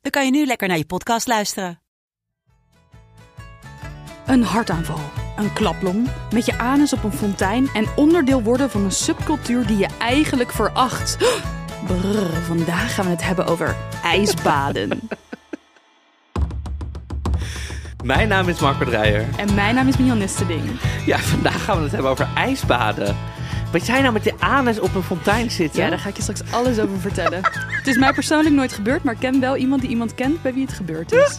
dan kan je nu lekker naar je podcast luisteren. Een hartaanval, een klaplong, met je anus op een fontein en onderdeel worden van een subcultuur die je eigenlijk veracht. Brrr, vandaag gaan we het hebben over ijsbaden. Mijn naam is Marco Dreyer. En mijn naam is Milan Nisteding. Ja, vandaag gaan we het hebben over ijsbaden. Wat jij nou met de anus op een fontein zitten? Ja, daar ga ik je straks alles over vertellen. het is mij persoonlijk nooit gebeurd, maar ik ken wel iemand die iemand kent bij wie het gebeurd is.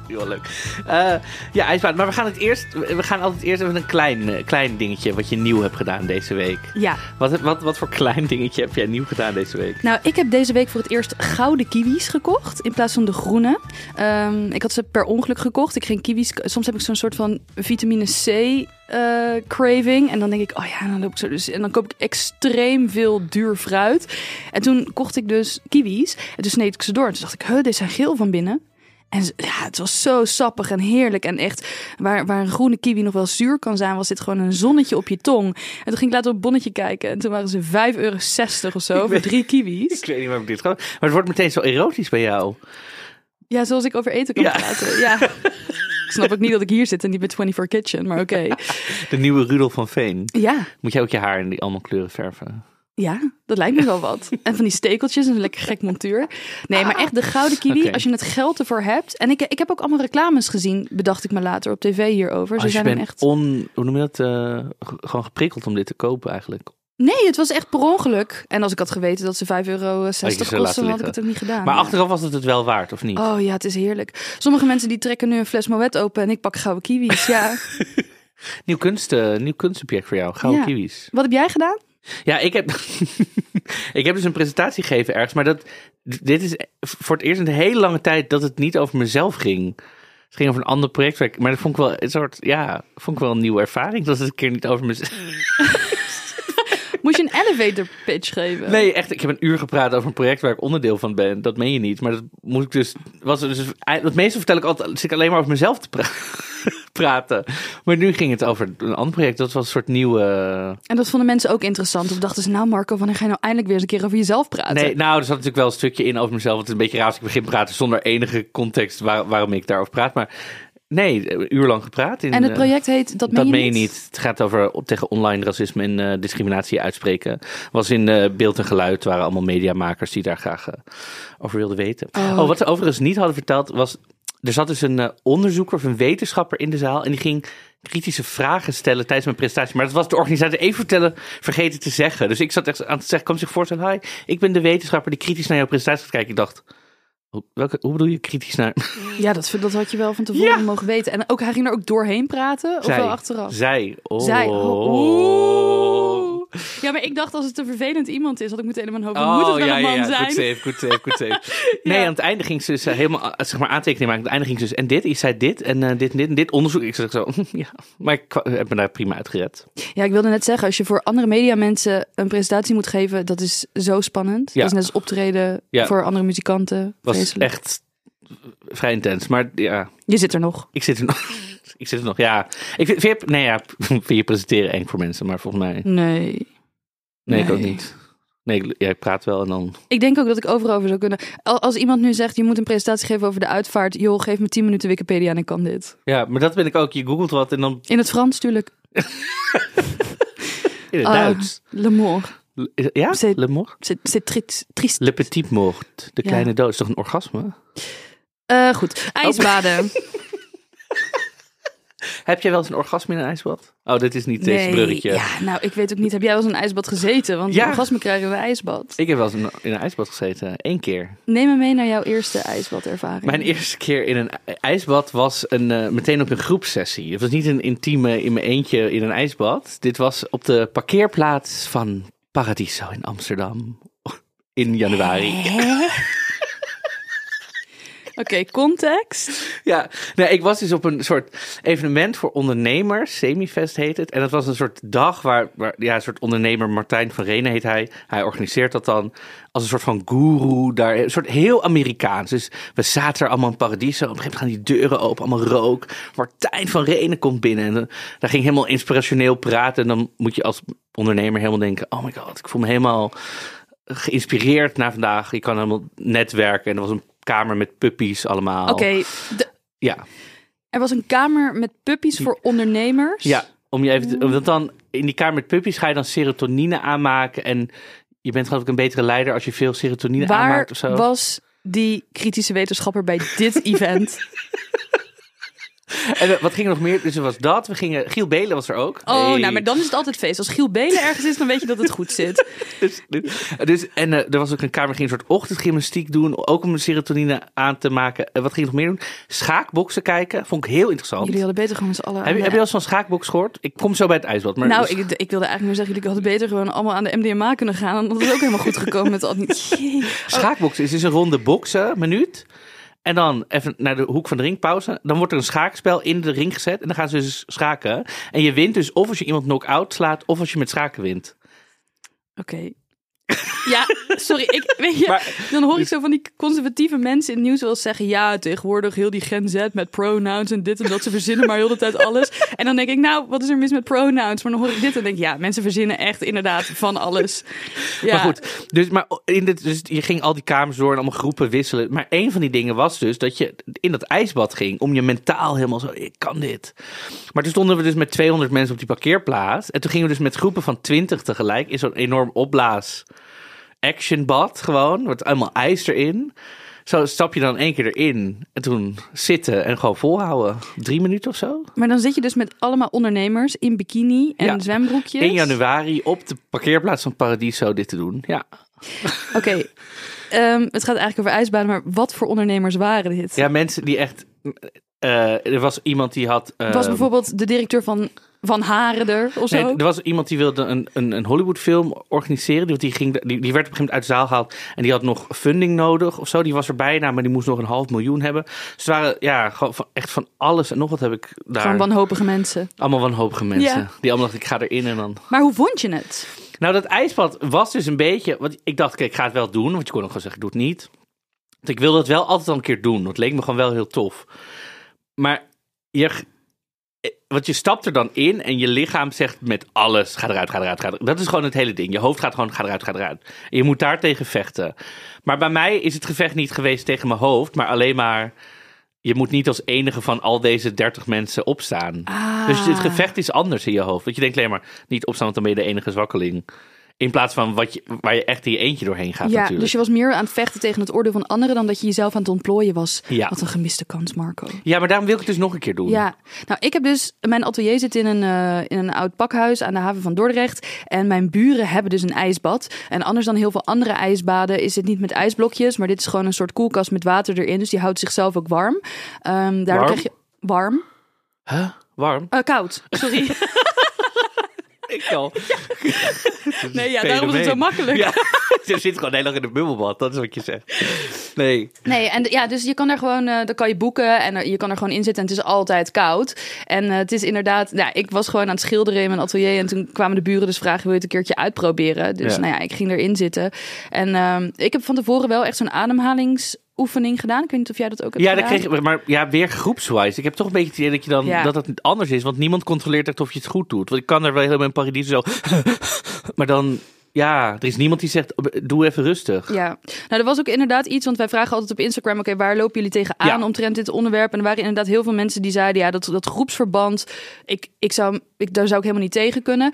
Heel leuk. Eh, ja, ijsbaden. Maar we gaan het eerst. We gaan altijd eerst even een klein, eh, klein dingetje wat je nieuw hebt gedaan deze week. Ja. Wat, wat, wat voor klein dingetje heb jij nieuw gedaan deze week? Nou, ik heb deze week voor het eerst gouden kiwis gekocht in plaats van de groene. Ehm, ik had ze per ongeluk gekocht. Ik ging kiwis. Soms heb ik zo'n soort van vitamine C eh, craving. En dan denk ik, oh ja, dan loop ik zo dus. En dan koop ik extreem veel duur fruit. En toen kocht ik dus kiwis. En toen sneed ik ze door. En toen dacht ik, huh, deze zijn geel van binnen. En ja, het was zo sappig en heerlijk. En echt, waar, waar een groene kiwi nog wel zuur kan zijn, was dit gewoon een zonnetje op je tong. En toen ging ik later op het bonnetje kijken. En toen waren ze 5,60 euro of zo voor drie kiwis. Ik weet niet waarom ik dit ga. Maar het wordt meteen zo erotisch bij jou. Ja, zoals ik over eten kan Ja. praten. Ja. Ik snap ook niet dat ik hier zit en niet bij 24 Kitchen, maar oké. De nieuwe Rudolf van Veen. Ja, Moet jij ook je haar in die allemaal kleuren verven? Ja, dat lijkt me wel wat. En van die stekeltjes en een lekker gek montuur. Nee, maar echt de gouden kiwi, als je het geld ervoor hebt. En ik, ik heb ook allemaal reclames gezien, bedacht ik me later op tv hierover. Ze zijn bent echt... on, hoe noem je dat? eh, gewoon geprikkeld om dit te kopen eigenlijk. Nee, het was echt per ongeluk. En als ik had geweten dat ze 5,60 euro Had laten dan had ik het ook niet gedaan. Maar Ja. achteraf was het het wel waard, of niet? Oh ja, het is heerlijk. Sommige mensen die trekken nu een fles Moet open en ik pak gouden kiwis. Ja. Nieuw, kunst, eh, nieuw kunstobject voor jou. Gouden Ja. kiwis. Wat heb jij gedaan? Ja, ik heb, ik heb dus een presentatie gegeven ergens. Maar dat, dit is voor het eerst in een hele lange tijd dat het niet over mezelf ging. Het ging over een ander project. Maar dat vond ik wel een soort, ja, vond ik wel een nieuwe ervaring. Dat het een keer niet over mezelf... Moest je een elevator pitch geven? Nee, echt. Ik heb een uur gepraat over een project waar ik onderdeel van ben. Dat meen je niet. Maar dat moest ik dus. Was dus het meeste vertel ik altijd. Zit ik alleen maar over mezelf te pra- praten. Maar nu ging het over een ander project. Dat was een soort nieuwe. En dat vonden mensen ook interessant. Of dachten ze, nou Marco, wanneer ga je nou eindelijk weer eens een keer over jezelf praten? Nee, nou, er zat natuurlijk wel een stukje in over mezelf. Het is een beetje raar als ik begin te praten zonder enige context waar, waarom ik daarover praat. Maar nee, een uur lang gepraat. In, en het eh, project heet Dat meen dat je meen je niet? niet. Het gaat over tegen online racisme en eh, discriminatie uitspreken. Was in eh, beeld en geluid. Waren allemaal mediamakers die daar graag over wilden weten. Oh. Oh. wat ze overigens niet hadden verteld was... Er zat dus een eh, onderzoeker of een wetenschapper in de zaal. En die ging kritische vragen stellen tijdens mijn presentatie. Maar dat was de organisator even vertellen, vergeten te zeggen. Dus ik zat echt aan te zeggen, kan zich voorstellen... Hi, ik ben de wetenschapper die kritisch naar jouw presentatie gaat kijken. Ik dacht... Hoe, welke, hoe bedoel je kritisch naar... Ja, dat, dat had je wel van tevoren Ja. mogen weten. En ook, hij ging er ook doorheen praten? Of wel achteraf? Zij. Oh. Zij. Oh. Ja, maar ik dacht als het een vervelend iemand is, had ik meteen in mijn hoofd. moet het wel ja, een ja, man ja. zijn. Goed save, goed save, goed save. Nee, aan het einde ging ze dus eh, helemaal eh, zeg maar, aantekeningen maken. Aan het einde ging ze dus, en dit, je zei dit, en eh, dit en dit en dit onderzoek. Ik zeg zo, ja. Maar ik heb me daar prima uitgered. Ja, ik wilde net zeggen, als je voor andere mediamensen een presentatie moet geven, dat is zo spannend. Ja. Dat is net als optreden Ja. voor andere muzikanten. was Vreselijk. echt vrij intens. Maar ja, Je zit er nog. ik zit er nog. Ik zit er nog, ja. Ik vind, vind je, nee, ja, vind je presenteren eng voor mensen, maar volgens mij, Nee. nee, ik ook niet. Nee, ik, ja, ik praat wel en dan... Ik denk ook dat ik overal over zou kunnen. Al- Als iemand nu zegt, je moet een presentatie geven over de uitvaart. Joh, geef me 10 minuten Wikipedia en ik kan dit. Ja, maar dat ben ik ook. Je googelt wat en dan In het Frans, natuurlijk. in het Ah, Duits. Le mort. Le- Ja? c'est- Le mort? C'est c'est tri- triest. Le petit mort. De Ja. kleine dood. Is toch een orgasme? Eh, goed, ijsbaden. Heb jij wel eens een orgasme in een ijsbad? Oh, dit is niet deze Nee, bruggetje. Ja, nou, ik weet ook niet. Heb jij wel eens in een ijsbad gezeten? Want Ja. orgasme krijgen in een ijsbad. Ik heb wel eens in in een ijsbad gezeten. Eén keer. Neem me mee naar jouw eerste ijsbadervaring. Mijn eerste keer in een ijsbad was een, eh, meteen op een groepsessie. Het was niet een intieme in mijn eentje in een ijsbad. Dit was op de parkeerplaats van Paradiso in Amsterdam. In januari. Oké, context. Ja, nee, ik was dus op een soort evenement voor ondernemers. Semifest heet het. En dat was een soort dag waar, ja, een soort ondernemer, Martijn van Renen heet hij. Hij organiseert dat dan als een soort van guru daar. Een soort heel Amerikaans. Dus we zaten er allemaal in Paradiso. Op een gegeven moment gaan die deuren open, allemaal rook. Martijn van Renen komt binnen. En dan- daar ging helemaal inspirationeel praten. En dan moet je als ondernemer helemaal denken, oh my god, ik voel me helemaal geïnspireerd naar vandaag. Je kan helemaal netwerken. En er was een kamer met puppies allemaal. Oké, de- Ja, er was een kamer met puppies voor ondernemers. ja. Om je even te- want dan in die kamer met puppies ga je dan serotonine aanmaken. En je bent geloof ik een betere leider als je veel serotonine Waar aanmaakt of zo. was die kritische wetenschapper bij dit event? En eh, wat ging er nog meer? Dus er was dat. We gingen, Giel Belen was er ook. Oh, Hey. nou, maar dan is het altijd feest. Als Giel Belen ergens is, dan weet je dat het goed zit. Dus, dus, en eh, er was ook een kamer, ging een soort ochtendgymnastiek doen. Ook om de serotonine aan te maken. En wat ging je nog meer doen? Schaakboksen kijken. Vond ik heel interessant. Jullie hadden beter gewoon met z'n allen... Heb aan je, de- heb je al eens van schaakboks gehoord? Ik kom zo bij het ijsbad. Maar Nou, ik, ik wilde eigenlijk meer zeggen, jullie hadden beter gewoon allemaal aan de MDMA kunnen gaan. En dat is ook helemaal goed gekomen met al die... Schaakboksen is dus een ronde boksen, minuut. En dan even naar de hoek van de ring pauze. Dan wordt er een schaakspel in de ring gezet. En dan gaan ze dus schaken. En je wint dus of als je iemand knock-out slaat... of als je met schaken wint. Oké. Ja, sorry, ik, weet je, Maar- dan hoor ik zo van die conservatieve mensen in het nieuws wel eens zeggen... ja, tegenwoordig heel die Gen Z met pronouns en dit en dat, ze verzinnen maar heel de tijd alles. En dan denk ik, nou, wat is er mis met pronouns? Maar dan hoor ik dit en denk ik, ja, mensen verzinnen echt inderdaad van alles. Ja. Maar goed, dus, maar in dit, dus je ging al die kamers door en allemaal groepen wisselen. Maar een van die dingen was dus dat je in dat ijsbad ging om je mentaal helemaal zo, ik kan dit. Maar toen stonden we dus met 200 mensen op die parkeerplaats. En toen gingen we dus met groepen van 20 tegelijk in zo'n enorm opblaas actionbad gewoon. Wordt allemaal ijs erin. Zo stap je dan één keer erin en toen zitten en gewoon volhouden. Drie minuten of zo. Maar dan zit je dus met allemaal ondernemers in bikini en Ja. zwembroekjes. 1 januari op de parkeerplaats van Paradiso dit te doen. Ja. Oké, ehm, het gaat eigenlijk over ijsbanen, maar wat voor ondernemers waren dit? Ja, mensen die echt. eh, er was iemand die had. eh, was bijvoorbeeld de directeur van, van Haren er of zo? Nee, er was iemand die wilde een, een, een Hollywoodfilm organiseren. Die, die, ging, die, die werd op een gegeven moment uit de zaal gehaald. En die had nog funding nodig of zo. Die was er bijna, maar die moest nog een half miljoen hebben. Dus het waren ja, gewoon van, echt van alles. En nog wat heb ik daar. Gewoon wanhopige mensen. Allemaal wanhopige mensen. Ja. Die allemaal dachten, ik ga erin en dan... Maar hoe vond je het? Nou, dat ijsbad was dus een beetje... Want ik dacht, kijk, ik ga het wel doen. Want je kon ook gewoon zeggen, ik doe het niet. Want ik wilde het wel altijd al een keer doen. Het leek me gewoon wel heel tof. Maar je, want je stapt er dan in en je lichaam zegt met alles, ga eruit, ga eruit, ga eruit. Dat is gewoon het hele ding. Je hoofd gaat gewoon, ga eruit, ga eruit. En je moet daar tegen vechten. Maar bij mij is het gevecht niet geweest tegen mijn hoofd, maar alleen maar... Je moet niet als enige van al deze 30 mensen opstaan. Ah. Dus het gevecht is anders in je hoofd. Want je denkt alleen maar niet opstaan, want dan ben je de enige zwakkeling. In plaats van wat je, waar je echt in je eentje doorheen gaat ja, natuurlijk. dus je was meer aan het vechten tegen het oordeel van anderen dan dat je jezelf aan het ontplooien was. Ja. Wat een gemiste kans, Marco. Ja, maar daarom wil ik het dus nog een keer doen. Ja, nou, ik heb dus. Mijn atelier zit in een, eh, in een oud pakhuis aan de haven van Dordrecht. En mijn buren hebben dus een ijsbad. En anders dan heel veel andere ijsbaden is het niet met ijsblokjes. Maar dit is gewoon een soort koelkast met water erin. Dus die houdt zichzelf ook warm. Ehm daardoor Warm? krijg je. Warm? Huh? Warm? Eh, koud, sorry. Ik al. Nee, ja, daarom is het zo makkelijk. Ja, je zit gewoon heel lang in de bubbelbad, dat is wat je zegt. Nee. Nee, en ja, dus je kan daar gewoon, eh dan kan je boeken en eh, je kan er gewoon in zitten en het is altijd koud. En eh, het is inderdaad, ja, ik was gewoon aan het schilderen in mijn atelier en toen kwamen de buren dus vragen, wil je het een keertje uitproberen? Dus Ja. nou ja, ik ging erin zitten. En ehm, ik heb van tevoren wel echt zo'n ademhalingsoefening gedaan. Ik weet niet of jij dat ook hebt Ja, dat gedaan. kreeg, maar ja, weer groepswise. Ik heb toch een beetje het idee dat, je dan, Ja. dat het anders is. Want niemand controleert echt of je het goed doet. Want ik kan er wel helemaal in Paradies zo... maar dan... Ja, er is niemand die zegt, doe even rustig. Ja, nou, er was ook inderdaad iets, want wij vragen altijd op Instagram: oké, waar lopen jullie tegenaan Ja. omtrent dit onderwerp? En er waren inderdaad heel veel mensen die zeiden: ja, dat, dat groepsverband, ik, ik zou, ik, daar zou ik helemaal niet tegen kunnen.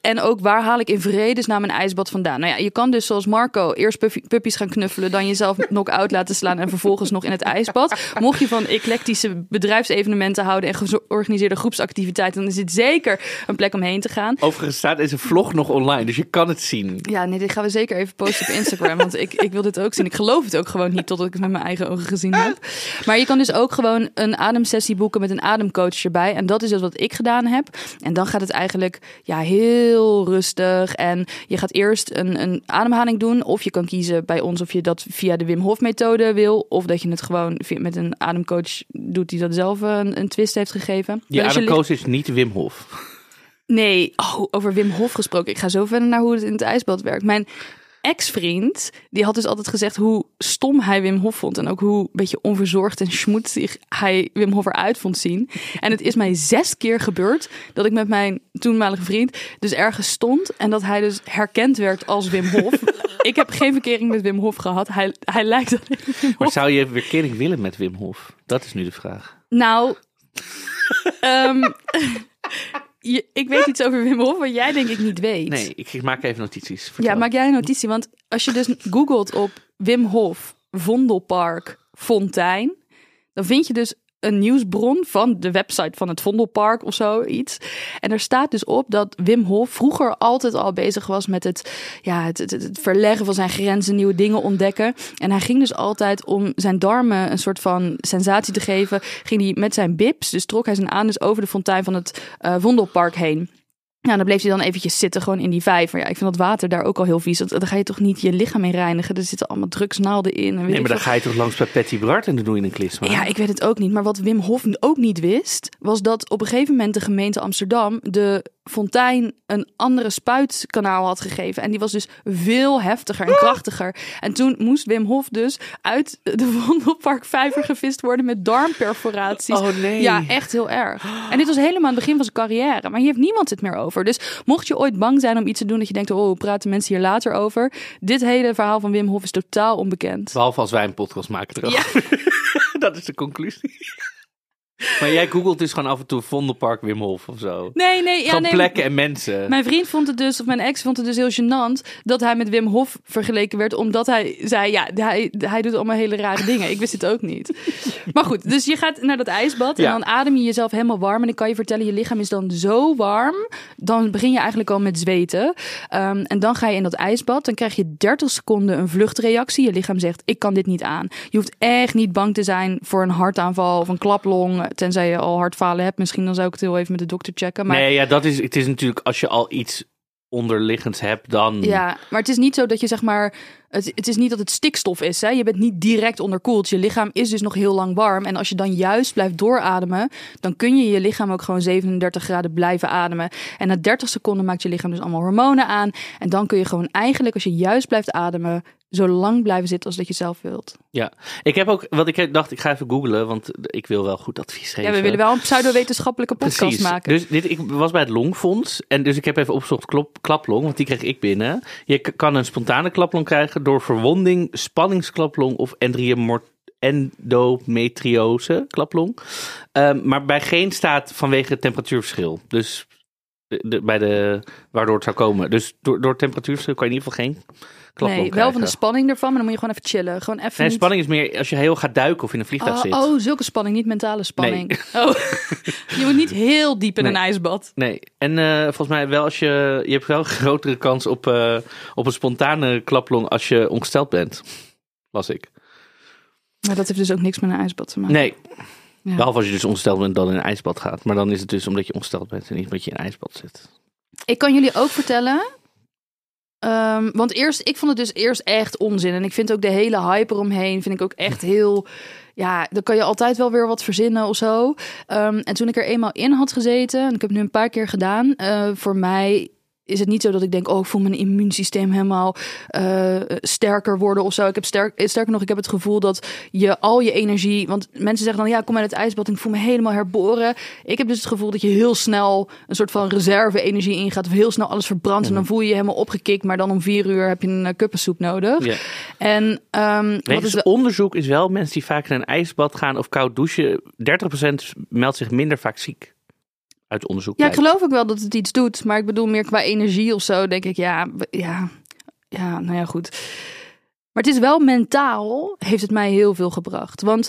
En ook waar haal ik in vredesnaam een ijsbad vandaan? Nou ja, je kan dus zoals Marco eerst puppies gaan knuffelen, dan jezelf knock-out laten slaan en vervolgens nog in het ijsbad. Mocht je van eclectische bedrijfsevenementen houden en georganiseerde groepsactiviteiten, dan is dit zeker een plek om heen te gaan. Overigens staat deze vlog nog online, dus je kan het zien. Zien. Ja, nee, dit gaan we zeker even posten op Instagram. want ik, ik wil dit ook zien. Ik geloof het ook gewoon niet totdat ik het met mijn eigen ogen gezien heb. Maar je kan dus ook gewoon een ademsessie boeken met een ademcoach erbij. En dat is dus wat ik gedaan heb. En dan gaat het eigenlijk ja, heel rustig. En je gaat eerst een, een ademhaling doen. Of je kan kiezen bij ons of je dat via de Wim Hof methode wil. Of dat je het gewoon met een ademcoach doet die dat zelf een, een twist heeft gegeven. Die je ligt- ademcoach is niet Wim Hof. Nee, oh, over Wim Hof gesproken. Ik ga zo verder naar hoe het in het ijsbad werkt. Mijn ex-vriend, die had dus altijd gezegd hoe stom hij Wim Hof vond. En ook hoe een beetje onverzorgd en schmoetzig hij Wim Hof eruit vond zien. En het is mij zes keer gebeurd dat ik met mijn toenmalige vriend dus ergens stond. En dat hij dus herkend werd als Wim Hof. ik heb geen verkering met Wim Hof gehad. Hij, hij lijkt alleen Wim Maar zou je verkering willen met Wim Hof? Dat is nu de vraag. Nou, ehm, je- ik weet iets over Wim Hof wat jij denk ik niet weet. Nee, ik maak even notities. Ja, maak jij een notitie. Want als je dus googelt op Wim Hof, Vondelpark, Fontein, dan vind je dus een nieuwsbron van de website van het Vondelpark of zoiets. En er staat dus op dat Wim Hof vroeger altijd al bezig was met het, ja, het, het, verleggen van zijn grenzen, nieuwe dingen ontdekken. En hij ging dus altijd om zijn darmen een soort van sensatie te geven, ging hij met zijn bips, dus trok hij zijn anus over de fontein van het eh, Vondelpark heen. Ja, dan bleef hij dan eventjes zitten gewoon in die vijver. Ja, ik vind dat water daar ook al heel vies. Want Dan ga je toch niet je lichaam in reinigen. Er zitten allemaal drugsnaalden in. En weet Nee, maar dan ga je toch langs bij Patty Bart en dan doe je een klisma. Ja, ik weet het ook niet. Maar wat Wim Hof ook niet wist, was dat op een gegeven moment de gemeente Amsterdam de fontein een andere spuitkanaal had gegeven. En die was dus veel heftiger en krachtiger. En toen moest Wim Hof dus uit de Vondelparkvijver gevist worden met darmperforaties. Oh, nee. Ja, echt heel erg. En dit was helemaal aan het begin van zijn carrière. Maar hier heeft niemand het meer over. Dus mocht je ooit bang zijn om iets te doen dat je denkt, oh, praten mensen hier later over. Dit hele verhaal van Wim Hof is totaal onbekend. Behalve als wij een podcast maken erover. dat is de conclusie. Maar jij googelt dus gewoon af en toe Vondelpark Wim Hof of zo. Nee, nee, ja, gewoon nee. plekken en mensen. Mijn vriend vond het dus, of mijn ex vond het dus heel gênant dat hij met Wim Hof vergeleken werd, omdat hij zei, ja, hij, hij doet allemaal hele rare dingen. Ik wist het ook niet. Maar goed, dus je gaat naar dat ijsbad en Ja. dan adem je jezelf helemaal warm. En ik kan je vertellen, je lichaam is dan zo warm, dan begin je eigenlijk al met zweten. Ehm, en dan ga je in dat ijsbad, dan krijg je 30 seconden een vluchtreactie. Je lichaam zegt, ik kan dit niet aan. Je hoeft echt niet bang te zijn voor een hartaanval of een klaplong, tenzij je al hartfalen hebt. Misschien dan zou ik het heel even met de dokter checken. Maar Nee, ja, dat is, het is natuurlijk als je al iets onderliggends hebt, dan... Ja, maar het is niet zo dat je zeg maar. Het, het is niet dat het stikstof is. Hè? Je bent niet direct onderkoeld. Je lichaam is dus nog heel lang warm. En als je dan juist blijft doorademen, dan kun je je lichaam ook gewoon 37 graden blijven ademen. En na 30 seconden maakt je lichaam dus allemaal hormonen aan. En dan kun je gewoon eigenlijk, als je juist blijft ademen, zo lang blijven zitten als dat je zelf wilt. Ja, ik heb ook, wat ik dacht, ik ga even googlen, want ik wil wel goed advies geven. Ja, we willen wel een pseudo-wetenschappelijke podcast Precies. maken. Dus dit, ik was bij het Longfonds en dus ik heb even opgezocht klop, klaplong, want die kreeg ik binnen. Je kan een spontane klaplong krijgen door verwonding, spanningsklaplong of endriemor- endometriose klaplong. Ehm, maar bij geen staat vanwege het temperatuurverschil. Dus de, de- bij de, waardoor het zou komen. Dus door, door temperatuurverschil kan je in ieder geval geen nee, wel van de spanning ervan, maar dan moet je gewoon even chillen. Gewoon even Nee, niet... spanning is meer als je heel gaat duiken of in een vliegtuig Oh, zit. oh, zulke spanning, niet mentale spanning. Oh. je moet niet heel diep in Nee. een ijsbad. Nee, en eh, volgens mij wel als je... Je hebt wel een grotere kans op, eh, op een spontane klaplong als je ongesteld bent. Las ik. Maar dat heeft dus ook niks met een ijsbad te maken. Nee, Ja. behalve als je dus ongesteld bent dan in een ijsbad gaat. Maar dan is het dus omdat je ongesteld bent en niet omdat je in een ijsbad zit. Ik kan jullie ook vertellen. Ehm, want eerst, ik vond het dus eerst echt onzin. En ik vind ook de hele hype eromheen, vind ik ook echt heel. Ja, dan kan je altijd wel weer wat verzinnen of zo. Ehm, en toen ik er eenmaal in had gezeten, en ik heb het nu een paar keer gedaan, eh, voor mij is het niet zo dat ik denk, oh, ik voel mijn immuunsysteem helemaal eh, sterker worden of zo. Ik heb sterk, sterker nog, ik heb het gevoel dat je al je energie, want mensen zeggen dan, ja, kom uit het ijsbad en ik voel me helemaal herboren. Ik heb dus het gevoel dat je heel snel een soort van reserve-energie ingaat, of heel snel alles verbrandt en dan voel je je helemaal opgekikt, maar dan om vier uur heb je een eh, kuppensoep nodig. Ja. En ehm, wat Wegens is onderzoek is wel mensen die vaak in een ijsbad gaan of koud douchen. 30% meldt zich minder vaak ziek. Uit onderzoek. Ja, ik geloof ook wel dat het iets doet. Maar ik bedoel meer qua energie of zo. Denk ik, ja, ja, ja, nou ja, goed. Maar het is wel mentaal, heeft het mij heel veel gebracht. Want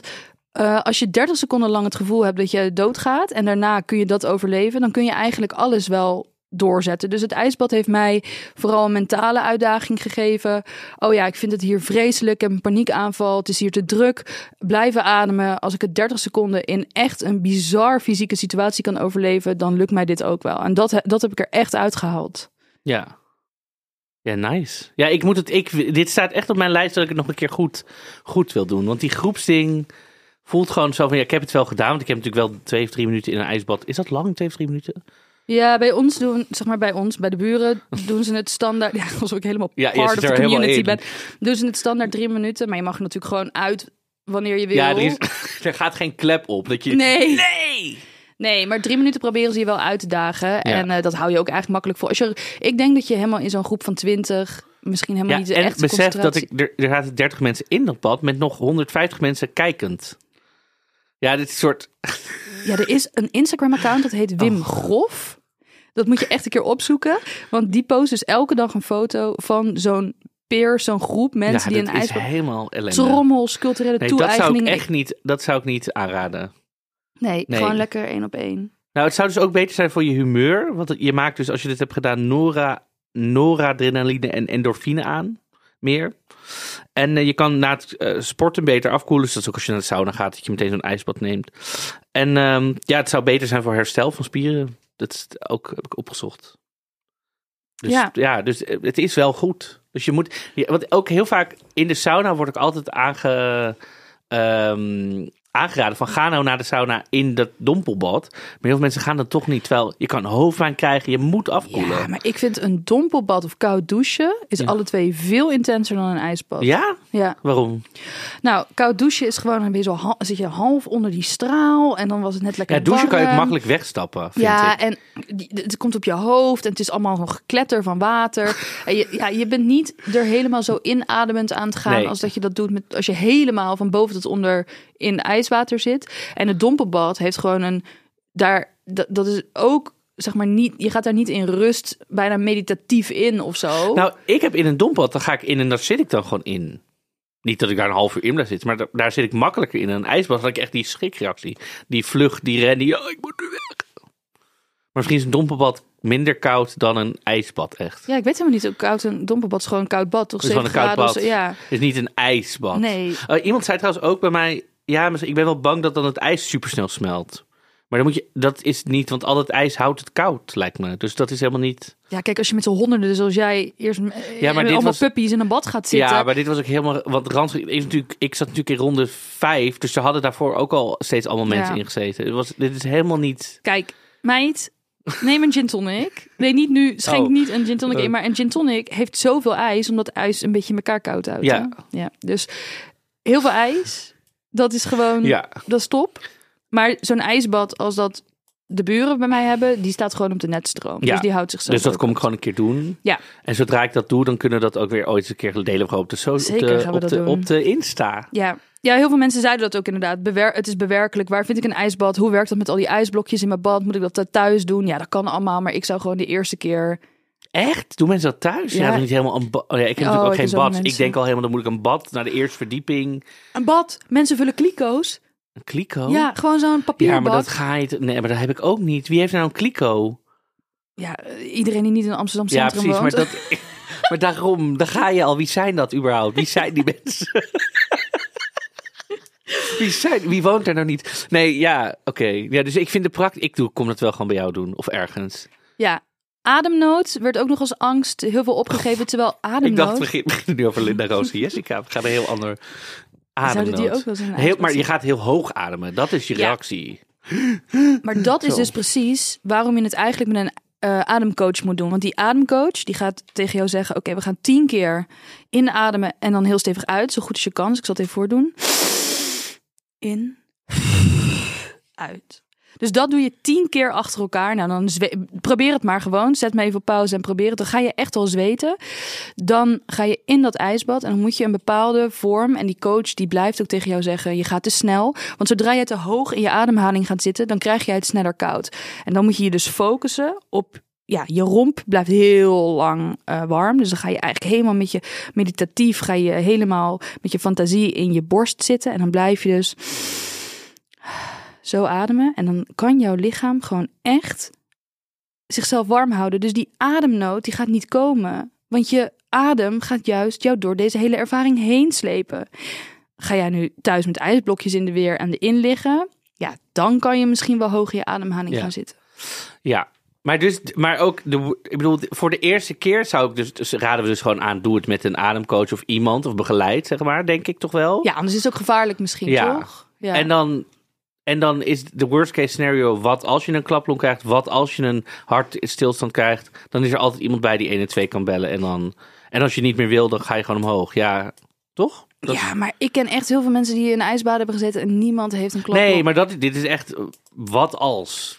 eh, als je 30 seconden lang het gevoel hebt dat je doodgaat. En daarna kun je dat overleven. Dan kun je eigenlijk alles wel doorzetten. Dus het ijsbad heeft mij vooral een mentale uitdaging gegeven. Oh ja, ik vind het hier vreselijk. Een paniekaanval. Het is hier te druk. Blijven ademen. Als ik het 30 seconden in echt een bizar fysieke situatie kan overleven, dan lukt mij dit ook wel. En dat, dat heb ik er echt uitgehaald. Ja. Ja, nice. Ja, ik moet het. Ik, dit staat echt op mijn lijst dat ik het nog een keer goed, goed wil doen. Want die groepsding voelt gewoon zo van. Ja, ik heb het wel gedaan. Want ik heb natuurlijk wel twee of drie minuten in een ijsbad. Is dat lang, twee of drie minuten? Ja, bij ons doen, zeg maar bij ons, bij de buren, doen ze het standaard. Ja, alsof ik helemaal Ja, part of the community ben. Doen ze het standaard drie minuten, maar je mag natuurlijk gewoon uit wanneer je wil. Ja, er, is, er gaat geen klep op. Dat je, Nee. Nee! Nee, maar drie minuten proberen ze je wel uit te dagen. En eh, dat hou je ook eigenlijk makkelijk voor. Als je, ik denk dat je helemaal in zo'n groep van twintig, misschien helemaal Ja, niet de en besef dat ik, er, er zaten 30 mensen in dat pad met nog 150 mensen kijkend. Ja, dit is soort. Ja, er is een Instagram-account dat heet Wim Oh. Grof. Dat moet je echt een keer opzoeken. Want die post dus elke dag een foto van zo'n peer, zo'n groep mensen ja, die dat een is ijsbad... helemaal ellende. Trommels, culturele Nee, dat zou ik echt niet, dat zou ik niet aanraden. Nee, Nee. gewoon lekker één op één. Nou, het zou dus ook beter zijn voor je humeur. Want je maakt dus, als je dit hebt gedaan, nora, noradrenaline en endorfine aan. Meer. En eh, je kan na het eh, sporten beter afkoelen. Dus dat is ook als je naar de sauna gaat, dat je meteen zo'n ijsbad neemt. En ehm, ja, het zou beter zijn voor herstel van spieren. Dat is ook, heb ik opgezocht. Dus, Ja. ja. dus eh, het is wel goed. Dus je moet, ja, want ook heel vaak in de sauna word ik altijd aange, ehm, aangeraden van ga nou naar de sauna in dat dompelbad. Maar heel veel mensen gaan dan toch niet. Terwijl je kan hoofdpijn krijgen, je moet afkoelen. Ja, maar ik vind een dompelbad of koud douchen is Ja. alle twee veel intenser dan een ijsbad. Ja? Ja. Waarom? Nou, koud douchen is gewoon een beetje zo zit je half onder die straal en dan was het net lekker Ja, douchen kan je makkelijk wegstappen, vind Ja, ik. en het komt op je hoofd en het is allemaal een gekletter van water. En je, ja, je bent niet er helemaal zo inademend aan het gaan Nee. als dat je dat doet met, als je helemaal van boven tot onder in ijswater zit. En het dompelbad heeft gewoon een, daar, dat, dat is ook, zeg maar niet, je gaat daar niet in rust, bijna meditatief in of zo. Nou, ik heb in een dompad, dan ga ik in en daar zit ik dan gewoon in. Niet dat ik daar een half uur in blijf zitten, maar da- daar zit ik makkelijker in. En een ijsbad had ik echt die schrikreactie. Die vlucht, die ren, die, oh, ik moet nu weg. Maar misschien is een dompelbad minder koud dan een ijsbad, echt. ja, ik weet helemaal niet hoe koud een dompelbad is gewoon een koud bad, toch? Het is gewoon 7 een koud bad. zo, Ja, Het is niet een ijsbad. nee. Eh, iemand zei trouwens ook bij mij, ja, maar ik ben wel bang dat dan het ijs supersnel smelt. Maar dan moet je, dat is niet, want al het ijs houdt het koud, lijkt me. Dus dat is helemaal niet. Ja, kijk, als je met z'n honderden, zoals jij, eerst ja, maar dit allemaal was- puppies in een bad gaat zitten. Ja, maar dit was ook helemaal. Want Randstad is natuurlijk. Ik zat natuurlijk in ronde vijf. Dus er hadden daarvoor ook al steeds allemaal mensen Ja. in gezeten. Het was, dit is helemaal niet. Kijk, meid, neem een gin tonic. Nee, niet nu. Schenk Oh. niet een gin tonic Oh. in. Maar een gin tonic heeft zoveel ijs, omdat ijs een beetje elkaar koud houdt. Ja. hè? ja. Dus heel veel ijs, dat is gewoon, Ja. dat is top. Maar zo'n ijsbad als dat de buren bij mij hebben, die staat gewoon op de netstroom. Ja. Dus die houdt zichzelf Dus dat kom ik gewoon een keer doen. Ja. En zodra ik dat doe, dan kunnen we dat ook weer ooit een keer delen. Op de, so Zeker op de, op de, doen. op de Insta. Ja. ja, heel veel mensen zeiden dat ook inderdaad. Bewer het is bewerkelijk. Waar vind ik een ijsbad? Hoe werkt dat met al die ijsblokjes in mijn bad? Moet ik dat thuis doen? Ja, dat kan allemaal. Maar ik zou gewoon de eerste keer... Echt? Doen mensen dat thuis? Ja, Ja. niet helemaal een bad. Oh ja, ik heb Oh, natuurlijk ook ik geen ook bad. Ik denk al helemaal, dan moet ik een bad naar de eerste verdieping. Een bad. Mensen vullen kliko's. Een kliko? Ja, gewoon zo'n papierbad. Ja, maar dat ga je. Nee, maar dat heb ik ook niet. Wie heeft nou een kliko? Ja, eh, iedereen die niet in Amsterdam Ja, Centrum precies. Maar, dat, maar daarom, daar ga je al. Wie zijn dat überhaupt? Wie zijn die mensen? Wie, zijn, wie woont er nou niet? Nee, ja, oké. Ja, dus ik vind de praktijk. Ik doe, kom dat wel gewoon bij jou doen. Of ergens. Ja, ademnood werd ook nog als angst heel veel opgegeven. Terwijl Ik dacht, ademnood... we begin- beginnen nu over Linda Roos en Jessica. We gaan een heel ander Zouden die ademnood. ook wel zo'n Heel, maar je zijn? gaat heel hoog ademen. Dat is je Ja. reactie. Maar dat is dus precies waarom je het eigenlijk met een eh, ademcoach moet doen. Want die ademcoach die gaat tegen jou zeggen: Oké, we gaan tien keer inademen en dan heel stevig uit, zo goed als je kan. Dus ik zal het even voordoen. In, uit. Dus dat doe je tien keer achter elkaar. Nou, dan probeer het maar gewoon. Zet me even op pauze en probeer het. Dan ga je echt al zweten. Dan ga je in dat ijsbad en dan moet je een bepaalde vorm. En die coach die blijft ook tegen jou zeggen: je gaat te snel. Want zodra je te hoog in je ademhaling gaat zitten, dan krijg je het sneller koud. En dan moet je je dus focussen op. Ja, je romp blijft heel lang eh, warm. Dus dan ga je eigenlijk helemaal met je meditatief, ga je helemaal met je fantasie in je borst zitten. En dan blijf je dus zo ademen. En dan kan jouw lichaam gewoon echt zichzelf warm houden. Dus die ademnood die gaat niet komen. Want je adem gaat juist jou door deze hele ervaring heen slepen. Ga jij nu thuis met ijsblokjes in de weer en de in liggen? Ja, dan kan je misschien wel hoog in je ademhaling Ja. gaan zitten. Ja, maar, dus, maar ook, de, ik bedoel, voor de eerste keer zou ik dus, dus raden we dus gewoon aan, doe het met een ademcoach of iemand, of begeleid, zeg maar, denk ik toch wel. Ja, anders is het ook gevaarlijk misschien, Ja. toch? Ja. En dan, en dan is de worst case scenario, wat als je een klaplong krijgt, wat als je een hartstilstand krijgt, dan is er altijd iemand bij die 112 kan bellen. En, dan, en als je niet meer wil, dan ga je gewoon omhoog. Ja, toch? Dat- ja, maar ik ken echt heel veel mensen die in een ijsbad hebben gezeten en niemand heeft een klap. Nee, maar dat, dit is echt, wat als?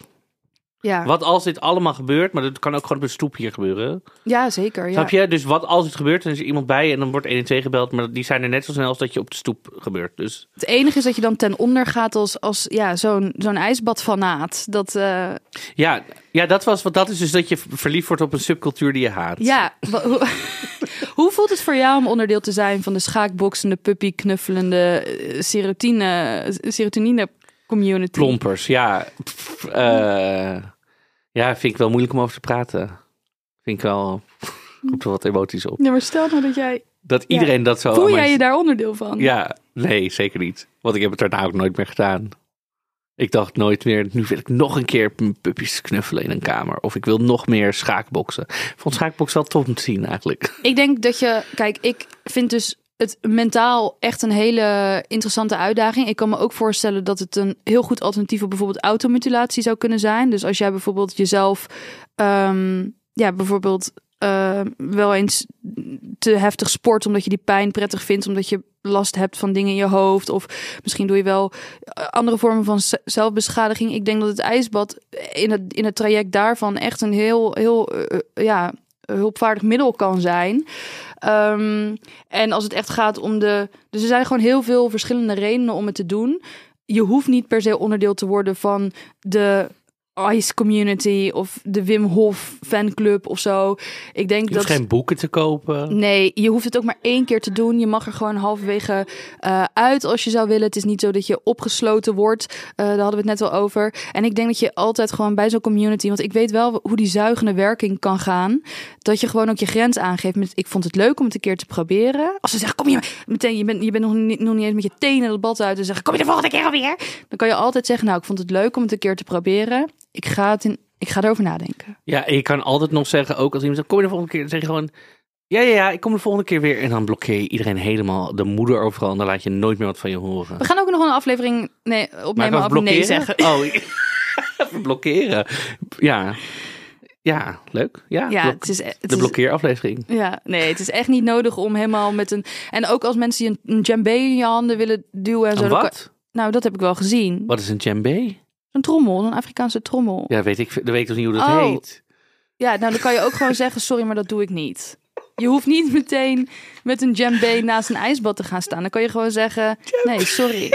Ja. Wat als dit allemaal gebeurt, maar dat kan ook gewoon op een stoep hier gebeuren. ja, zeker. Ja. Snap je? Dus wat als het gebeurt, dan is er iemand bij en dan wordt 112 gebeld, maar die zijn er net zo snel als dat je op de stoep gebeurt. Dus Het enige is dat je dan ten onder gaat als, als ja, zo'n zo'n ijsbadfanaat. Dat, eh, ja, ja, dat was wat dat is dus dat je verliefd wordt op een subcultuur die je haat. ja, hoe, hoe voelt het voor jou om onderdeel te zijn van de schaakboksende, puppy knuffelende eh, serotine, serotonine community? Plompers, ja. Pff, eh, ja, vind ik wel moeilijk om over te praten. Vind ik wel. Roept er wat emoties op. Ja, maar stel nou dat jij... Dat iedereen dat zo. Voel jij je daar onderdeel van? Ja, nee, zeker niet. Want ik heb het daarna ook nooit meer gedaan. Ik dacht nooit meer, nu wil ik nog een keer mijn puppies knuffelen in een kamer. Of ik wil nog meer schaakboksen. Ik vond schaakboksen wel tof om te zien eigenlijk. Ik denk dat je, kijk, ik vind dus het mentaal echt een hele interessante uitdaging. Ik kan me ook voorstellen dat het een heel goed alternatief op bijvoorbeeld automutilatie zou kunnen zijn. Dus als jij bijvoorbeeld jezelf, ehm, ja, bijvoorbeeld eh, wel eens te heftig sport omdat je die pijn prettig vindt, omdat je last hebt van dingen in je hoofd, of misschien doe je wel eh, andere vormen van zelfbeschadiging. Ik denk dat het ijsbad in het, in het traject daarvan echt een heel, heel, eh, ja, hulpvaardig middel kan zijn. Ehm, en als het echt gaat om de. Dus er zijn gewoon heel veel verschillende redenen om het te doen. Je hoeft niet per se onderdeel te worden van de Ice Community of de Wim Hof fanclub of zo. Ik denk Je dat. hoeft geen boeken te kopen. Nee, je hoeft het ook maar één keer te doen. Je mag er gewoon halverwege eh, uit als je zou willen. Het is niet zo dat je opgesloten wordt. Eh, daar hadden we het net al over. En ik denk dat je altijd gewoon bij zo'n community... want ik weet wel hoe die zuigende werking kan gaan... dat je gewoon ook je grens aangeeft met... ik vond het leuk om het een keer te proberen. Als ze zeggen, kom je meteen... je bent, je bent nog, niet, nog niet eens met je tenen het bad uit... en zeggen, kom je de volgende keer alweer? Dan kan je altijd zeggen, nou, ik vond het leuk om het een keer te proberen. Ik ga, het in, ik ga erover nadenken. Ja, en je kan altijd nog zeggen, ook als iemand zegt, kom je de volgende keer? Dan zeg je gewoon, ja, ja, ja, ik kom de volgende keer weer. En dan blokkeer je iedereen helemaal, de moeder overal. En dan laat je nooit meer wat van je horen. We gaan ook nog een aflevering nee, opnemen over nee zeggen. Oh, blokkeren. Ja, ja, leuk. Ja, Ja, het is, het de blokkeeraflevering. ja, nee, het is echt niet nodig om helemaal met een. En ook als mensen je een, een djembe in je handen willen duwen en zo. Dan wat? nou, dat heb ik wel gezien. Wat is een djembe? Een trommel, een Afrikaanse trommel. Ja. Ja, weet ik, dan weet ik toch niet hoe dat Oh. heet. nou dan kan je ook gewoon zeggen: sorry, maar dat doe ik niet. Je hoeft niet meteen met een djembe naast een ijsbad te gaan staan. Dan kan je gewoon zeggen: nee, sorry.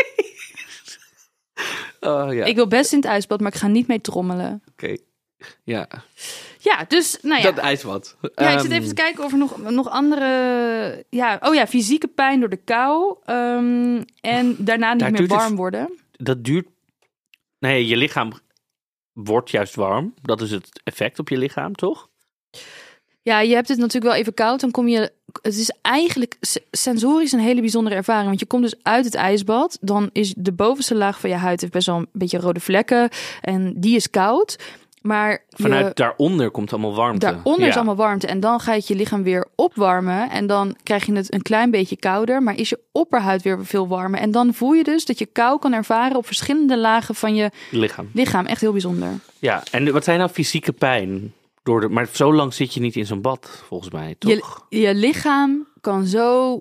Oh ja, Ik wil best in het ijsbad, maar ik ga niet mee trommelen. oké. Ja, Ja, dus, nou ja. dat ijsbad. Ja, ik zit Ehm, even te kijken of er nog, nog andere... Ja, oh ja, fysieke pijn door de kou. ehm, en daarna niet Daar meer het- warm worden. Dat duurt... Nee, je lichaam wordt juist warm. Dat is het effect op je lichaam, toch? Ja, je hebt het natuurlijk wel even koud. Dan kom je... Het is eigenlijk sensorisch een hele bijzondere ervaring. Want je komt dus uit het ijsbad. Dan is de bovenste laag van je huid heeft best wel een beetje rode vlekken. En die is koud. Maar je- Vanuit daaronder komt allemaal warmte. Daaronder is allemaal warmte. En dan ga je je lichaam weer opwarmen. En dan krijg je het een klein beetje kouder. Maar is je opperhuid weer veel warmer. En dan voel je dus dat je kou kan ervaren op verschillende lagen van je lichaam. lichaam. Echt heel bijzonder. Ja, en wat zijn nou fysieke pijn? Door de, maar zo lang zit je niet in zo'n bad, volgens mij, toch? Je, je lichaam kan zo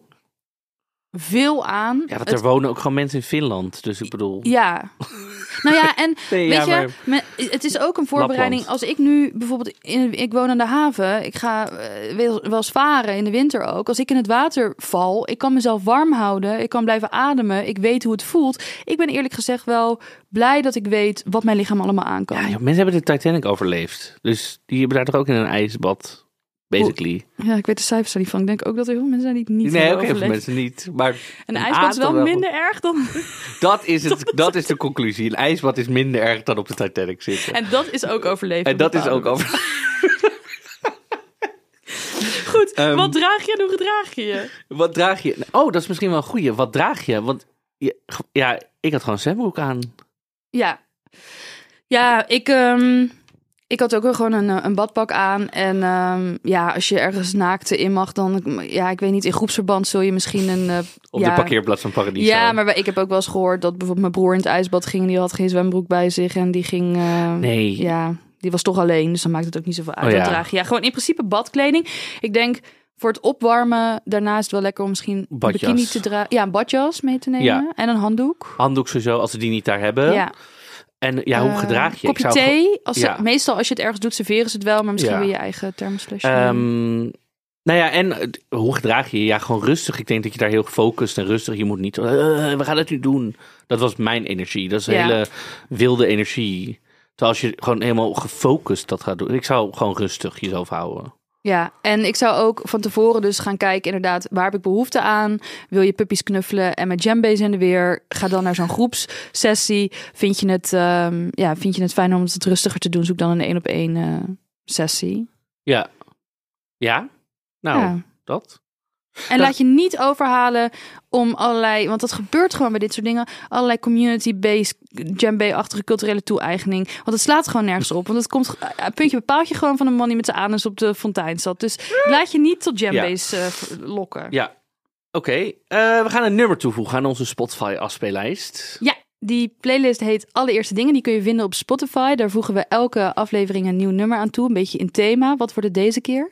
veel aan. ja, want Het- er wonen ook gewoon mensen in Finland. Dus ik bedoel... ja. nou ja, en Nee, Weet ja, je, maar- het is ook een voorbereiding. Lapland. Als ik nu bijvoorbeeld, in, ik woon aan de haven, ik ga eh, wel, wel eens varen in de winter ook. Als ik in het water val, ik kan mezelf warm houden, ik kan blijven ademen, ik weet hoe het voelt. Ik ben eerlijk gezegd wel blij dat ik weet wat mijn lichaam allemaal aan kan. Ja, joh, mensen hebben de Titanic overleefd. Dus die hebben daar toch ook in een ijsbad basically. Ja, ik weet de cijfers er niet van. Ik denk ook dat er heel veel mensen zijn die het niet Nee, ook heel veel mensen niet. Maar Een een ijsbad is wel minder erg dan... Dat is, het, dat is de conclusie. Een ijsbad is minder erg dan op de Titanic zitten. En dat is ook overleefd. En dat is ook over. Goed, Ehm, wat draag je en hoe gedraag je je? Wat draag je? Oh, dat is misschien wel een goeie. Wat draag je? Want je- ja, ik had gewoon een zwembroek aan. Ja, ja ik, ehm, ik had ook wel gewoon een, eh, een badpak aan. En ehm, ja, als je ergens naakte in mag, dan... Ja, ik weet niet, in groepsverband zul je misschien een... eh, Op ja, de parkeerplaats van Paradiso. Ja, maar ik heb ook wel eens gehoord dat bijvoorbeeld mijn broer in het ijsbad ging. Die had geen zwembroek bij zich en die ging... eh, Nee. Ja, die was toch alleen, dus dan maakt het ook niet zoveel uit. Oh, ja. draag? Ja, gewoon in principe badkleding. Ik denk voor het opwarmen, daarna is het wel lekker om misschien een Badjas. bikini te dragen. Ja, een badjas mee te nemen Ja. en een handdoek. Handdoek sowieso, als ze die niet daar hebben. Ja. En ja, hoe Eh, gedraag je? Kopje Ik zou thee. Als ze- ja. meestal als je het ergens doet, serveren ze het wel, maar misschien Ja. wil je je eigen thermosflesje. Ehm, nou ja, en eh, hoe gedraag je je? Ja, gewoon rustig. Ik denk dat je daar heel gefocust en rustig. Je moet niet, eh, we gaan het nu doen. Dat was mijn energie. Dat is een Ja. hele wilde energie. Terwijl als je gewoon helemaal gefocust dat gaat doen. Ik zou gewoon rustig jezelf houden. Ja, en ik zou ook van tevoren dus gaan kijken, inderdaad, waar heb ik behoefte aan? Wil je puppies knuffelen en met jambase in de weer? Ga dan naar zo'n groepssessie. Vind je het, ehm, ja, vind je het fijn om het rustiger te doen? Zoek dan een één op één eh, sessie. Ja. Ja? Nou, Ja. dat. En laat je niet overhalen om allerlei, want dat gebeurt gewoon bij dit soort dingen, allerlei community-based, djembe-achtige culturele toe-eigening. Want het slaat gewoon nergens op. Want het komt, eh, puntje bepaalt je gewoon van een man die met zijn anus op de fontein zat. Dus laat je niet tot djembe's eh, lokken. Ja. Oké, eh, we gaan een nummer toevoegen aan onze Spotify afspeellijst. Ja, die playlist heet Allereerste Dingen. Die kun je vinden op Spotify. Daar voegen we elke aflevering een nieuw nummer aan toe. Een beetje in thema. Wat wordt het deze keer?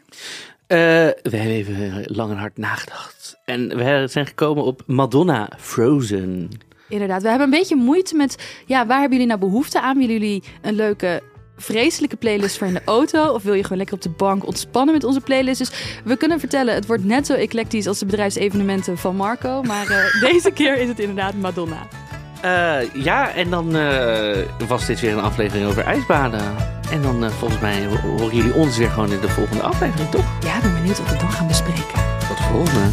Eh, we hebben even lang en hard nagedacht. En we zijn gekomen op Madonna Frozen. Inderdaad, we hebben een beetje moeite met... Ja, waar hebben jullie nou behoefte aan? Willen jullie een leuke vreselijke playlist voor in de auto? Of wil je gewoon lekker op de bank ontspannen met onze playlist? Dus we kunnen vertellen, het wordt net zo eclectisch als de bedrijfsevenementen van Marco. Maar eh, deze keer is het inderdaad Madonna. Eh, ja, en dan eh, was dit weer een aflevering over ijsbaden. En dan eh, volgens mij ho- horen jullie ons weer gewoon in de volgende aflevering, toch? Ja, ik ben benieuwd wat we dan gaan bespreken. Tot de volgende.